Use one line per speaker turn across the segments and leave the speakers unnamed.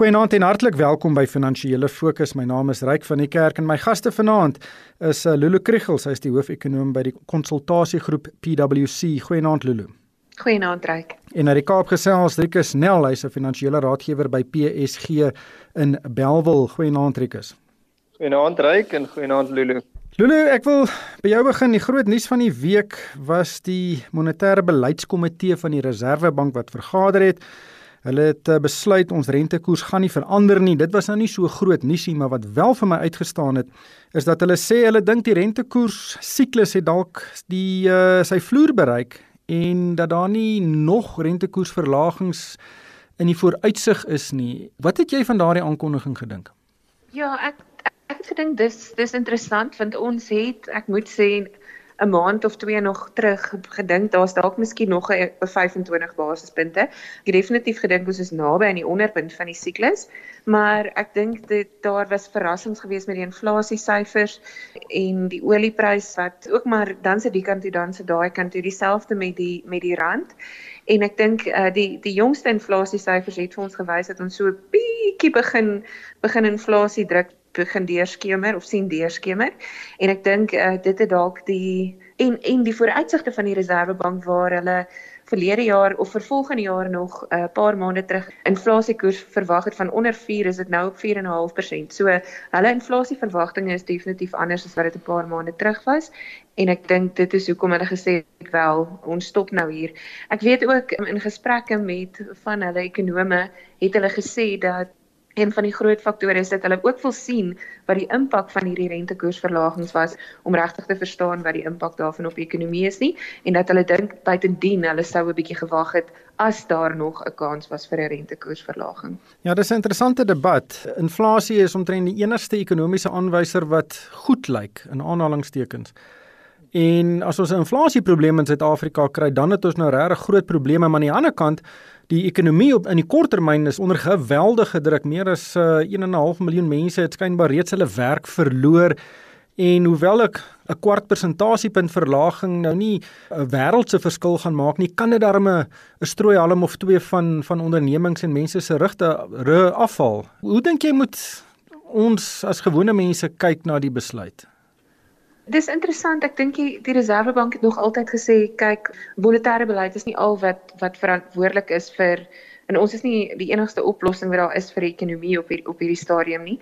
Goeienaand en hartlik welkom by Finansiële Fokus. My naam is Ryk van die Kerk en my gaste vanaand is uh, Lulu Kriel, sy is die hoofekonoom by die konsultasiegroep PwC. Goeienaand Lulu.
Goeienaand Ryk.
En na die Kaap gesels Rikus Nel, hy's 'n finansiële raadgewer by PSG in Belwel. Goeienaand Rikus.
Goeienaand Ryk en goeienaand Lulu.
Lulu, ek wil by jou begin. Die groot nuus van die week was die monetêre beleidskomitee van die Reserwebank wat vergader het. Hulle het uh, besluit ons rentekoers gaan nie verander nie. Dit was nou nie so groot nuusie, maar wat wel vir my uitgestaan het, is dat hulle sê hulle dink die rentekoers siklus het dalk die uh, sy vloer bereik en dat daar nie nog rentekoersverlagings in die vooruitsig is nie. Wat het jy van daardie aankondiging gedink?
Ja, ek ek het gedink dis dis interessant want ons het ek moet sê 'n maand of twee nog terug gedink daar's dalk miskien nog 'n 25 basispunte. Ek het definitief gedink ons is naby aan die onderpunt van die siklus, maar ek dink dit daar was verrassings geweest met die inflasiesyfers en die olieprys wat ook maar dan se die kant toe dan se daai kant toe dieselfde met die met die rand. En ek dink uh, die die jongste inflasiesyfers het vir ons gewys dat ons so 'n bietjie begin begin inflasie druk begin deurskemer of sien deurskemer en ek dink uh, dit het dalk die en en die vooruitsigte van die Reserwebank waar hulle verlede jaar of vir volgende jaar nog 'n uh, paar maande terug inflasiekoers verwag het van onder 4 is dit nou op 4.5%. So hulle inflasieverwagtinge is definitief anders as wat dit 'n paar maande terug was en ek dink dit is hoekom hulle gesê het wel ons stop nou hier. Ek weet ook in gesprekke met van hulle ekonome het hulle gesê dat een van die groot faktore is dat hulle ook wil sien wat die impak van hierdie rentekoersverlagings was om regtig te verstaan wat die impak daarvan op die ekonomie is nie en dat hulle dink buitendien hulle sou 'n bietjie gewag het as daar nog 'n kans was vir 'n rentekoersverlaging.
Ja, dis 'n interessante debat. Inflasie is omtrent die enigste ekonomiese aanwyser wat goed lyk in aanhalingstekens. En as ons 'n inflasieprobleem in Suid-Afrika kry, dan het ons nou regtig groot probleme, maar aan die ander kant Die ekonomie op in die korttermyn is onder geweldige druk. Meer as uh, 1.5 miljoen mense het skynbaar reeds hulle werk verloor. En hoewel ek 'n kwart persentasiepunt verlaging nou nie 'n wêreldse verskil gaan maak nie, kan dit darm 'n strooi halm of twee van van ondernemings en mense se rigte afval. Hoe dink jy moet ons as gewone mense kyk na die besluit?
Dis interessant. Ek dink die, die Reservebank het nog altyd gesê, kyk, monetêre beleid is nie al wat wat verantwoordelik is vir en ons is nie die enigste oplossing wat daar is vir die ekonomie op hier, op hierdie stadium nie.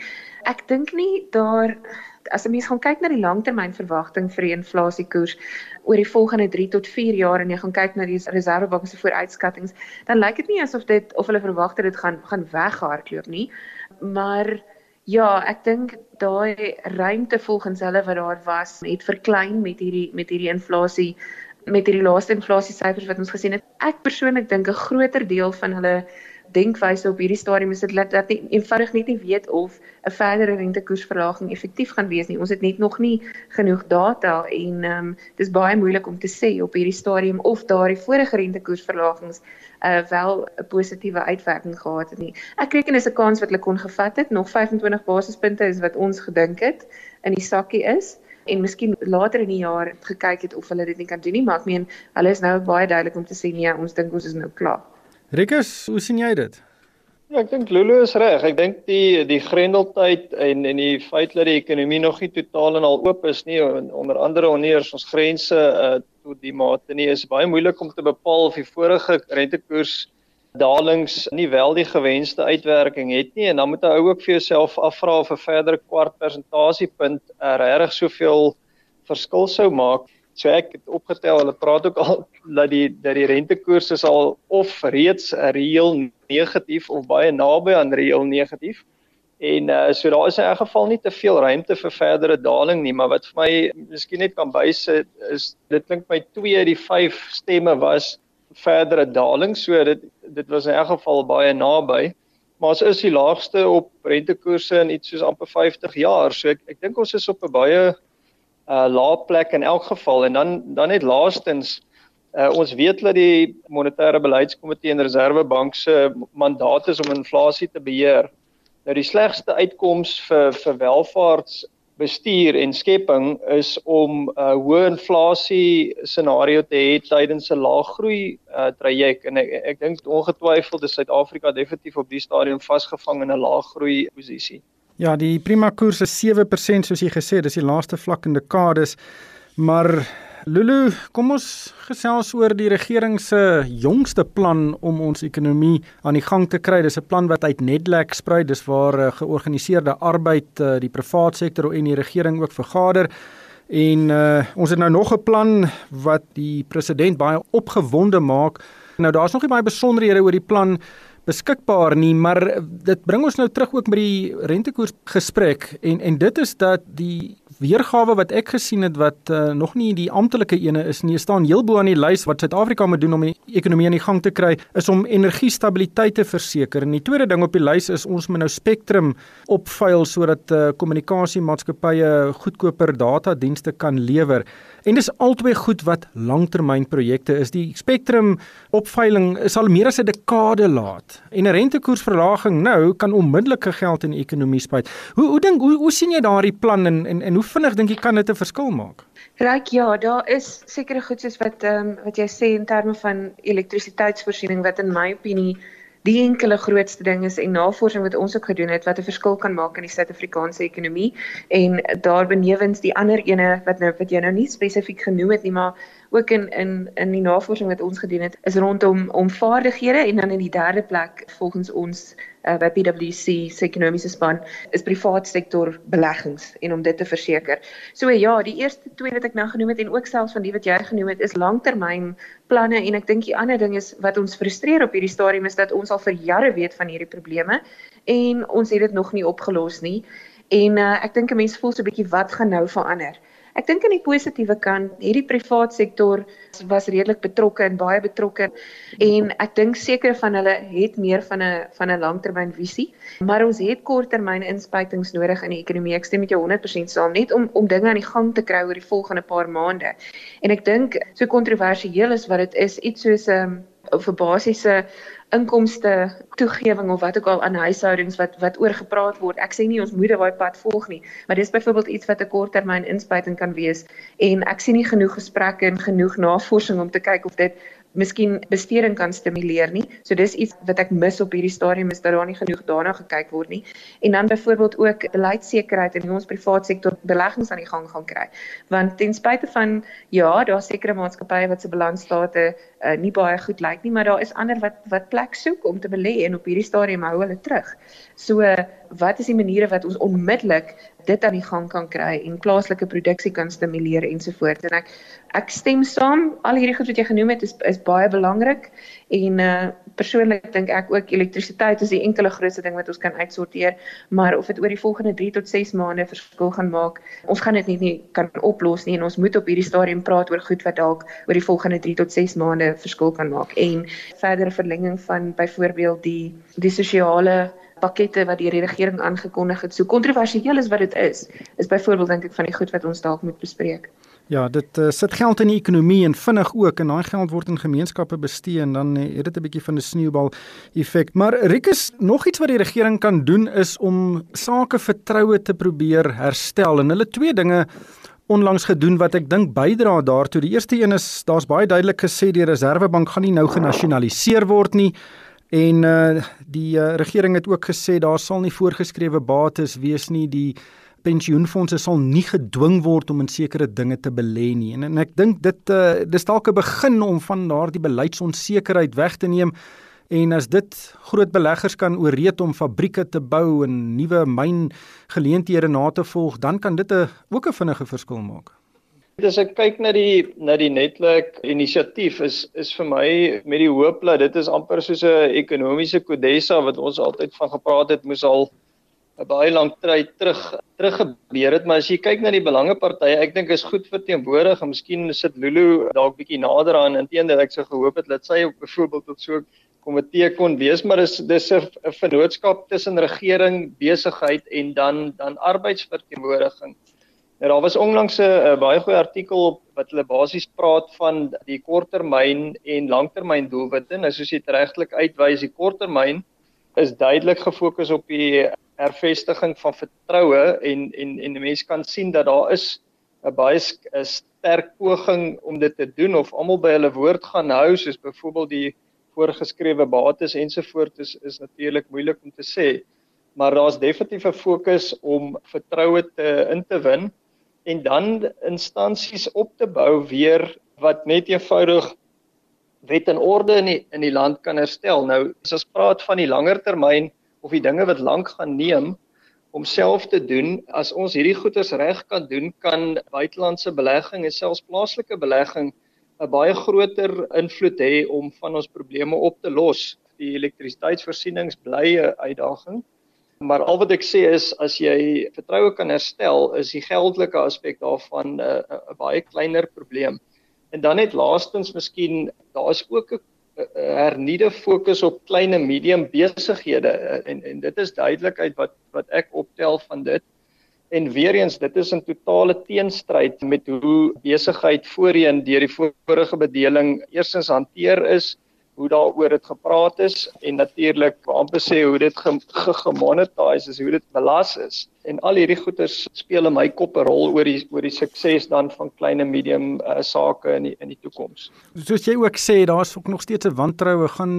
Ek dink nie daar as 'n mens gaan kyk na die langtermynverwagting vir die inflasiekoers oor die volgende 3 tot 4 jaar en jy gaan kyk na die Reservebank se vooruitskattinge, dan lyk dit nie asof dit of hulle verwag dat dit gaan gaan weghardloop nie. Maar Ja, ek dink daai ruimte volgens hulle wat daar was, het verklein met hierdie met hierdie inflasie met hierdie laaste inflasie syfers wat ons gesien het. Ek persoonlik dink 'n groter deel van hulle denkwyse op hierdie stadium is dit dat dat nie eenvoudig net nie weet of 'n verdere rentekoersverlaging effektief gaan wees nie. Ons het net nog nie genoeg data en ehm um, dis baie moeilik om te sê op hierdie stadium of daardie vorige rentekoersverlagings uh wel 'n positiewe uitwerking gehad het nie. Ek reken dis 'n kans wat hulle kon gevat het. Nog 25 basispunte is wat ons gedink het in die sakkie is en miskien later in die jaar gekyk het of hulle dit nie kan doen nie, maar ek meen hulle is nou baie duidelik om te sê nee, ons dink ons is nou klaar.
Rikus, hoe sien jy dit?
Ja, ek dink Lulu is reg. Ek dink die die grendeltyd en en die feit dat die ekonomie nog nie totaal en al oop is nie, onder andere wanneer ons grense uh tot die mate nie is baie moeilik om te bepaal of die vorige rentekoers dalings nie wel die gewenste uitwerking het nie en dan moet jy ook vir jouself afvra of 'n verdere kwart persentasiepunt uh, regtig soveel verskil sou maak. So ek het opgetel, hulle praat ook al dat die dat die rentekoers is al of reeds reëel negatief of baie naby aan reëel negatief. En uh, so daar is in elk geval nie te veel ruimte vir verdere daling nie, maar wat vir my miskien net kan bysit is dit klink my 2 uit die 5 stemme was verdere daling. So dit dit was in elk geval baie naby. Maar ons is die laagste op rentekoerse in iets soos amper 50 jaar. So ek ek dink ons is op 'n baie uh lae plek in elk geval en dan dan net laastens uh ons weet dat die monetêre beleidskomitee en reservebank se mandaat is om inflasie te beheer. Nou die slegste uitkoms vir vir welvaarts bestuur en skepping is om 'n uh, hoë inflasie scenario te hê tydens 'n laaggroei uh, traject en ek ek dink ongetwyfeld is Suid-Afrika definitief op die stadium vasgevang in 'n laaggroei posisie.
Ja, die prima koers is 7% soos jy gesê, dis die laaste vlak in dekades. Maar Lulu, kom ons gesels oor die regering se jongste plan om ons ekonomie aan die gang te kry. Dis 'n plan wat uit Netlek sprei. Dis waar uh, georganiseerde arbeid, uh, die private sektor en die regering ook vergader. En uh, ons het nou nog 'n plan wat die president baie opgewonde maak. Nou daar's nog nie baie besonderhede oor die plan beskikbaar nie, maar dit bring ons nou terug ook met die rentekoers gesprek en en dit is dat die weergawe wat ek gesien het wat uh, nog nie die amptelike ene is nie, staan heel bo aan die lys wat Suid-Afrika moet doen om die ekonomie aan die gang te kry, is om energiestabiliteit te verseker. En die tweede ding op die lys is ons moet nou spektrum opvuil sodat uh, kommunikasiemaatskappye goedkoper datadienste kan lewer. En dis albei goed wat langtermynprojekte is. Die spektrum opveiling is al meer as 'n dekade laat. En 'n rentekoersverlaging nou kan onmiddellike geld in die ekonomie spuit. Hoe hoe dink hoe, hoe sien jy daardie plan en en, en hoe vinnig dink jy kan dit 'n verskil maak?
Ryk ja, daar is sekere goed soos wat ehm um, wat jy sê in terme van elektrisiteitsvoorsiening wat in my opinie die enkele grootste ding is en navorsing wat ons ook gedoen het wat 'n verskil kan maak in die Suid-Afrikaanse ekonomie. En daarbenewens die ander ene wat nou wat jy nou nie spesifiek genoem het nie maar ook in in in die navorsing wat ons gedoen het is rondom om vaardighede en dan in die derde plek volgens ons uh, by PwC se ekonomiese span is privaat sektor beleggings en om dit te verseker. So ja, die eerste twee wat ek nou genoem het en ook selfs van die wat jy genoem het is langtermyn planne en ek dink die ander ding is wat ons frustreer op hierdie stadium is dat ons al vir jare weet van hierdie probleme en ons het dit nog nie opgelos nie. En uh, ek dink 'n mens voel so 'n bietjie wat gaan nou verander. Ek dink aan die positiewe kant, hierdie privaat sektor was redelik betrokke en baie betrokke en ek dink seker van hulle het meer van 'n van 'n langtermynvisie, maar ons het korttermyn inspuitings nodig in die ekonomie. Ek stem met jou 100% saam net om om dinge aan die gang te kry oor die volgende paar maande. En ek dink so kontroversieel is wat dit is, iets soos 'n um, vir basiese inkomste toegewing of wat ook al aan huishoudings wat wat oor gepraat word. Ek sê nie ons moet daai pad volg nie, maar dis byvoorbeeld iets wat 'n korttermyn inspuiting kan wees en ek sien nie genoeg gesprekke en genoeg navorsing om te kyk of dit miskien besteding kan stimuleer nie. So dis iets wat ek mis op hierdie stadium is dat daar nie genoeg daarna gekyk word nie. En dan byvoorbeeld ook beleidsekerheid in ons private sektor beleggings aan die gang gaan kry. Want ten spyte van ja, daar sekerre maatskappye wat se balansstate uh, nie baie goed lyk nie, maar daar is ander wat wat plek soek om te belê en op hierdie stadium hou hulle terug. So wat is die maniere wat ons onmiddellik dit aan die gang kan kry en plaaslike produksie kan stimuleer ensovoorts. En ek ek stem saam. Al hierdie goed wat jy genoem het is is baie belangrik. En uh persoonlik dink ek ook elektrisiteit is die enkele grootste ding wat ons kan uitsorteer. Maar of dit oor die volgende 3 tot 6 maande verskil gaan maak ons gaan dit nie, nie kan oplos nie. En ons moet op hierdie stadium praat oor goed wat dalk oor die volgende 3 tot 6 maande verskil kan maak. En verdere verlenging van byvoorbeeld die die sosiale pakkette wat die regering aangekondig het. So kontroversieel is wat dit is, is byvoorbeeld dink ek van die goed wat ons dalk moet bespreek.
Ja, dit uh, sit geld in die ekonomie en vinnig ook en daai geld word in gemeenskappe bestee en dan uh, het dit 'n bietjie van 'n sneeubal effek. Maar Rikus, nog iets wat die regering kan doen is om sake vertroue te probeer herstel en hulle twee dinge onlangs gedoen wat ek dink bydra daartoe. Die eerste een is daar's baie duidelik gesê die Reserwebank gaan nie nou genasionaliseer word nie. En uh die uh, regering het ook gesê daar sal nie voorgeskrewe bates wees nie. Die pensioenfonde sal nie gedwing word om in sekere dinge te belê nie. En, en ek dink dit uh dis dalk 'n begin om van daardie beleidsonsekerheid weg te neem. En as dit groot beleggers kan ooreed om fabrieke te bou en nuwe myngeleenthede na te volg dan kan dit 'n ook 'n vinnige verskil maak
As ek kyk na die na die netwerk inisiatief is is vir my met die hoop dat dit is amper soos 'n ekonomiese kodessa wat ons altyd van gepraat het moes al 'n baie lank tyd terug terug gebeur het. Maar as jy kyk na die belangepartye ek dink is goed verteenwoordig. En miskien sit Lulu dalk bietjie nader aan inteendeel ek sou gehoop het dat sy byvoorbeeld tot so 'n komitee kon wees. Maar dis dis 'n vennootskap tussen regering besigheid en dan dan arbeidsverteenwoordiging Nou daar was onlangs 'n baie goeie artikel op wat hulle basies praat van die korttermyn en langtermyn doelwitte. Nou soos jy regtelik uitwys, die korttermyn is duidelik gefokus op die hervestiging van vertroue en en en mense kan sien dat daar is 'n baie 'n sterk poging om dit te doen of almal by hulle woord gaan hou soos byvoorbeeld die voorgeskrewe bates ensovoorts is is natuurlik moeilik om te sê maar daar's definitief 'n fokus om vertroue te in te win en dan instansies op te bou weer wat net eenvoudig wet en orde in die, in die land kan herstel. Nou as ons praat van die langer termyn of die dinge wat lank gaan neem om self te doen, as ons hierdie goeders reg kan doen, kan buitelandse belegging en selfs plaaslike belegging 'n baie groter invloed hê om van ons probleme op te los. Die elektrisiteitsvoorsienings bly 'n uitdaging. Maar al wat ek sê is as jy vertroue kan herstel, is die geldelike aspek daarvan 'n uh, baie kleiner probleem. En dan net laastens miskien daar is ook 'n hernieude fokus op klein en medium besighede en en dit is duidelikheid wat wat ek optel van dit. En weer eens dit is 'n totale teenstryd met hoe besigheid voorheen deur die vorige bedeling eersins hanteer is hoe daaroor dit gepraat is en natuurlik amper sê hoe dit gemonetiseer is, hoe dit belas is. En al hierdie goeters speel in my kop 'n rol oor die oor die sukses dan van klein en medium uh, sake in die in die toekoms.
Soos jy ook sê, daar's ook nog steeds 'n wantroue gaan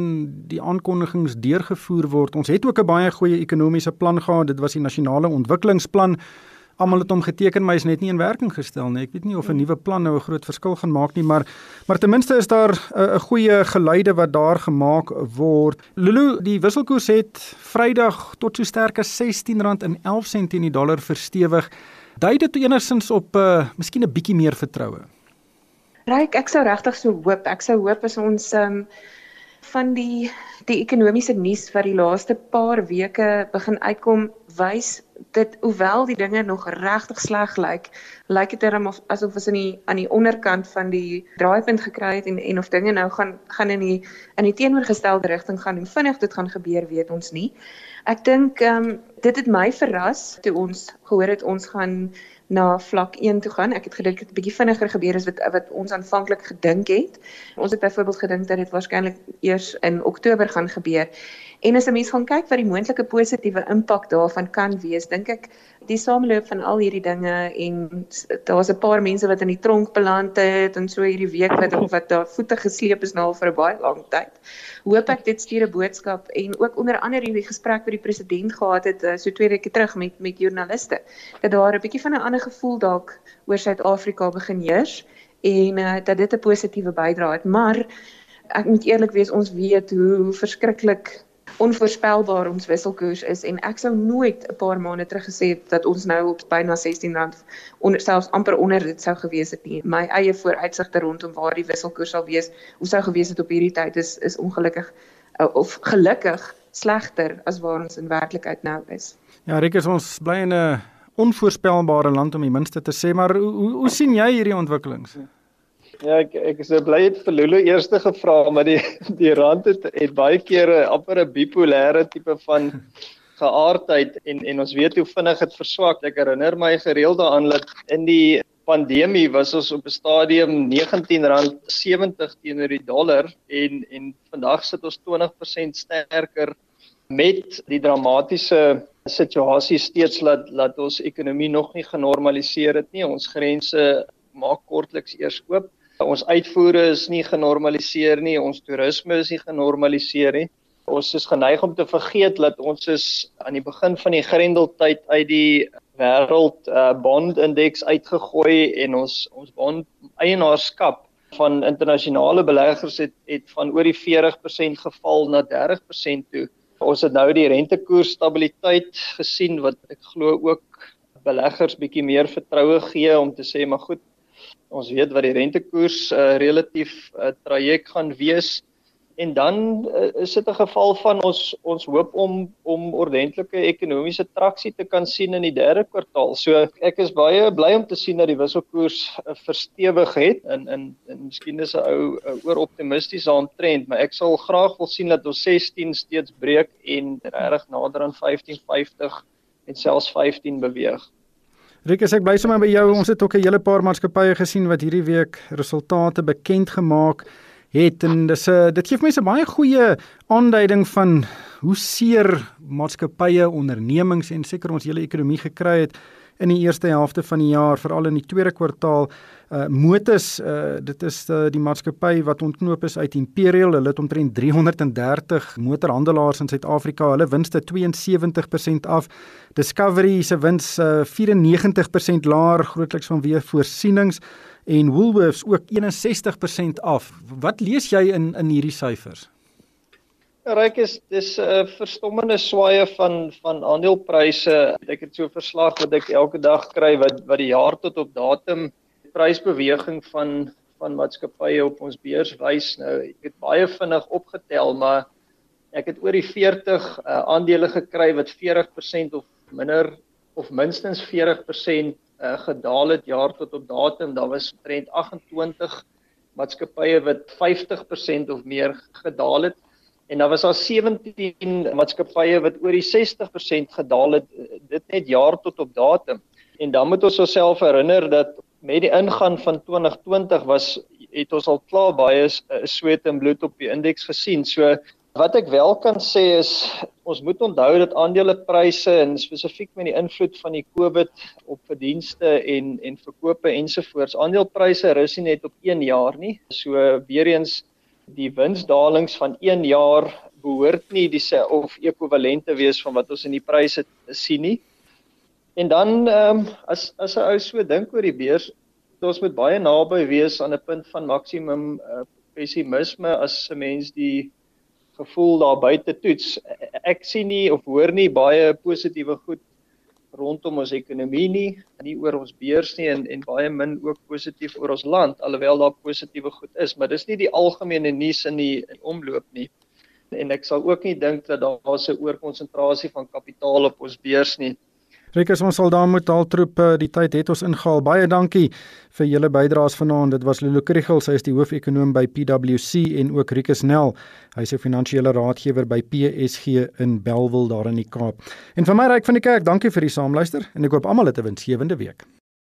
die aankondigings deurgevoer word. Ons het ook 'n baie goeie ekonomiese plan gehad. Dit was die nasionale ontwikkelingsplan almal het hom geteken maar is net nie in werking gestel nie. Ek weet nie of 'n nuwe plan nou 'n groot verskil gaan maak nie, maar maar ten minste is daar 'n goeie geluide wat daar gemaak word. Lulu, die wisselkoers het Vrydag tot so sterk as R16 en 11 sent teen die dollar verstewig. Dui dit enigsins op 'n uh, miskien 'n bietjie meer vertroue?
Ryk, ek sou regtig so hoop. Ek sou hoop as ons um, van die die ekonomiese nuus wat die laaste paar weke begin uitkom, wys dit hoewel die dinge nog regtig sleg lyk, lyk dit erom asof ons in die aan die onderkant van die draaipunt gekry het en en of dinge nou gaan gaan in die in die teenoorgestelde rigting gaan en vinnig dit gaan gebeur, weet ons nie. Ek dink ehm um, dit het my verras toe ons gehoor het ons gaan na vlak 1 toe gaan. Ek het gedink dit 'n bietjie vinniger gebeur as wat wat ons aanvanklik gedink het. Ons het byvoorbeeld gedink dat dit waarskynlik eers in Oktober gaan gebeur. En as 'n mens gaan kyk wat die moontlike positiewe impak daarvan kan wees, dink ek die sameloop van al hierdie dinge en daar's 'n paar mense wat in die tronk beland het en so hierdie week wat wat daar voete gesleep is nou al vir 'n baie lang tyd. Hoop ek dit stuur 'n boodskap en ook onder andere hierdie gesprek wat die president gehad het eh, so twee weke terug met met joernaliste dat daar 'n bietjie van 'n ander gevoel dalk oor Suid-Afrika begin heers en uh, dat dit 'n positiewe bydrae het, maar ek moet eerlik wees ons weet hoe verskriklik onvoorspelbaar ons wisselkoers is en ek sou nooit 'n paar maande terug gesê het dat ons nou op byna R16 onder selfs amper onder dit sou gewees het nie. My eie vooruitsigte rondom waar die wisselkoers sal wees, hoe sou gewees het op hierdie tyd is is ongelukkig uh, of gelukkig slegter as waar ons in werklikheid nou is.
Ja, Rikus, ons bly in 'n onvoorspelbare land om die minste te sê, maar hoe hoe, hoe sien jy hierdie ontwikkelings? Ja.
Ja, ek ek is bly het vir Lulu eerste gevra, maar die die rand het, het baie kere amper 'n bipolêre tipe van geaardheid en en ons weet hoe vinnig dit verswak. Ek herinner my gereeld daaraan dat in die pandemie was ons op 'n stadium R19.70 teenoor die dollar en en vandag sit ons 20% sterker met die dramatiese situasie steeds laat laat ons ekonomie nog nie genormaliseer het nie. Ons grense maak kortliks eers oop. Ons uitvoere is nie genormaliseer nie, ons toerisme is nie genormaliseer nie. Ons is geneig om te vergeet dat ons is aan die begin van die Grendeltyd uit die wêreld uh, bondindeks uitgegooi en ons ons bond eienaarskap van internasionale beleggers het het van oor die 40% geval na 30% toe. Ons het nou die rentekoers stabiliteit gesien wat ek glo ook beleggers bietjie meer vertroue gee om te sê maar goed, Ons weet wat die rentekoers uh, relatief uh, traject gaan wees en dan uh, is dit 'n geval van ons ons hoop om om ordentlike ekonomiese traksie te kan sien in die derde kwartaal. So ek is baie bly om te sien dat die wisselkoers uh, verstewig het en en en miskien is 'n ou uh, oor optimisties aan trend, maar ek sal graag wil sien dat ons 16 steeds breek en regtig nader aan 15.50 en selfs 15 beweeg.
Rikus, ek bly sommer by jou. Ons het ook 'n hele paar maatskappye gesien wat hierdie week resultate bekend gemaak het en dis 'n uh, dit gee mense baie goeie aanduiding van hoe seer maatskappye, ondernemings en seker ons hele ekonomie gekry het in die eerste helfte van die jaar, veral in die tweede kwartaal. Uh Motus, uh dit is uh, die maatskappy wat ontknoop is uit Imperial. Hulle het omtrent 330 motorhandelaars in Suid-Afrika. Hulle winste 72% af. Discovery se wins uh 94% laer, grootliks vanweë voorsienings en Woolworths ook 61% af. Wat lees jy in in hierdie syfers?
Ryk is dis 'n uh, verstommende swaaye van van aandelepryse. Ek het so 'n verslag wat ek elke dag kry wat wat die jaar tot op datum prysbeweging van van maatskappye op ons beurs wys. Nou ek het baie vinnig opgetel, maar ek het oor die 40 uh, aandele gekry wat 40% of minder of minstens 40% uh, gedaal het jaar tot op datum. Daar was omtrent 28 maatskappye wat 50% of meer gedaal het en daar was al 17 maatskappye wat oor die 60% gedaal het dit net jaar tot op datum. En dan moet ons osself herinner dat met die ingaan van 2020 was het ons al klaar baie eh, sweet en bloed op die indeks gesien. So wat ek wel kan sê is ons moet onthou dat aandelepryse en spesifiek met die invloed van die COVID op verdienste en en verkope ensovoorts aandelepryse rus nie net op 1 jaar nie. So weer eens die winsdalings van 1 jaar behoort nie dis of ekwivalent te wees van wat ons in die pryse sien nie. En dan ehm um, as as 'n ou so dink oor die beurs, ons moet baie naby wees aan 'n punt van maksimum uh, pessimisme as 'n mens die gevoel daar buite toets. Ek sien nie of hoor nie baie positiewe goed rondom ons ekonomie nie, nie oor ons beurs nie en en baie min ook positief oor ons land alhoewel daar positiewe goed is, maar dis nie die algemene nuus in die in omloop nie. En ek sal ook nie dink dat daar 'n oorkonsentrasie van kapitaal op ons beurs nie.
Rikus ons sal dan moet altroep eh, die tyd het ons ingehaal. Baie dankie vir julle bydraes vanaand. Dit was Lulu Krugel, sy is die hoofekonoom by PwC en ook Rikus Nel. Hy is 'n finansiële raadgewer by PSG in Bellville daar in die Kaap. En vir my ryk van die kerk, dankie vir die saamluister en ek hoop almal het 'n winsgewende week.